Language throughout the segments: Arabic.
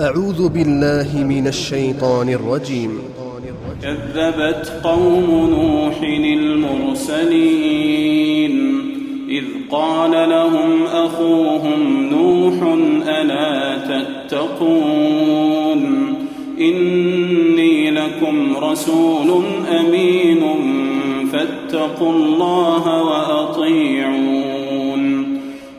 أعوذ بالله من الشيطان الرجيم. كذبت قوم نوح المرسلين إذ قال لهم أخوهم نوح ألا تتقون؟ إني لكم رسول أمين فاتقوا الله وأطيعون.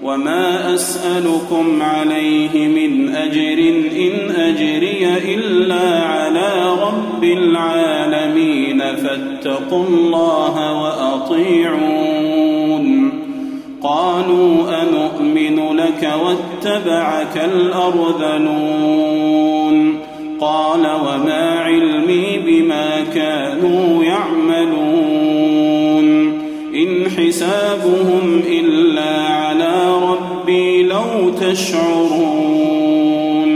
وما أسألكم عليه من أجر إن أجري إلا على رب العالمين فاتقوا الله وأطيعون قالوا أنؤمن لك واتبعك الأرذلون قال وما علمي بما كانوا يعملون إن حسابهم ربي لو تشعرون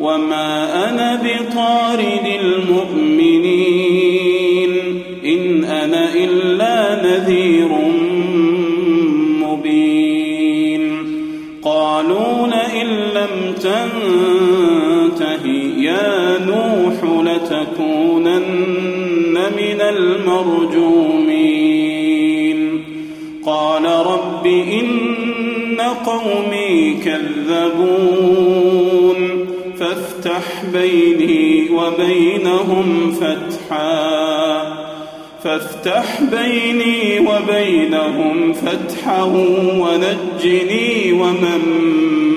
وما أنا بطارد المؤمنين إن أنا إلا نذير مبين قالوا لئن لم تنته يا نوح لتكونن من المرجومين قال رب إن قومي كذبون. فافتح بيني وبينهم فتحا. فافتح بيني وبينهم فتحا ونجني ومن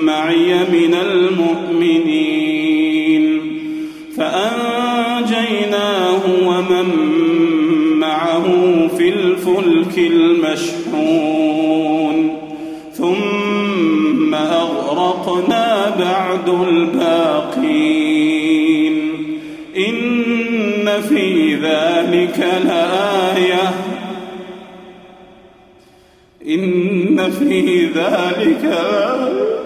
معي من المؤمنين. فأنجيناه ومن معه في الفلك المشحون. أغرقنا بعد الباقين. إن في ذلك لآية. إن في ذلك لآية.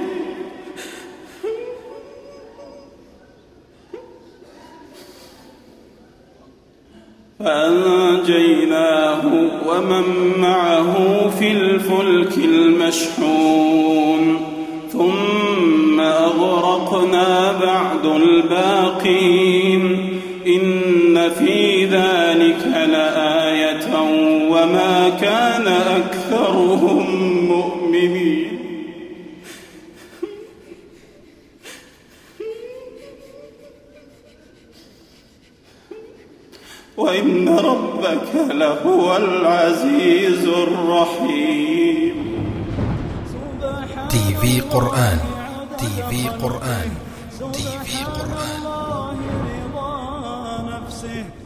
فأنجيناه ومن معه في الفلك المشحون. ثم أغرقنا بعد الباقين. إن في ذلك لآية وما كان أكثرهم وإن ربك لهو العزيز الرحيم. تي في قرآن تي في قرآن تي في قرآن. رضا نفسه.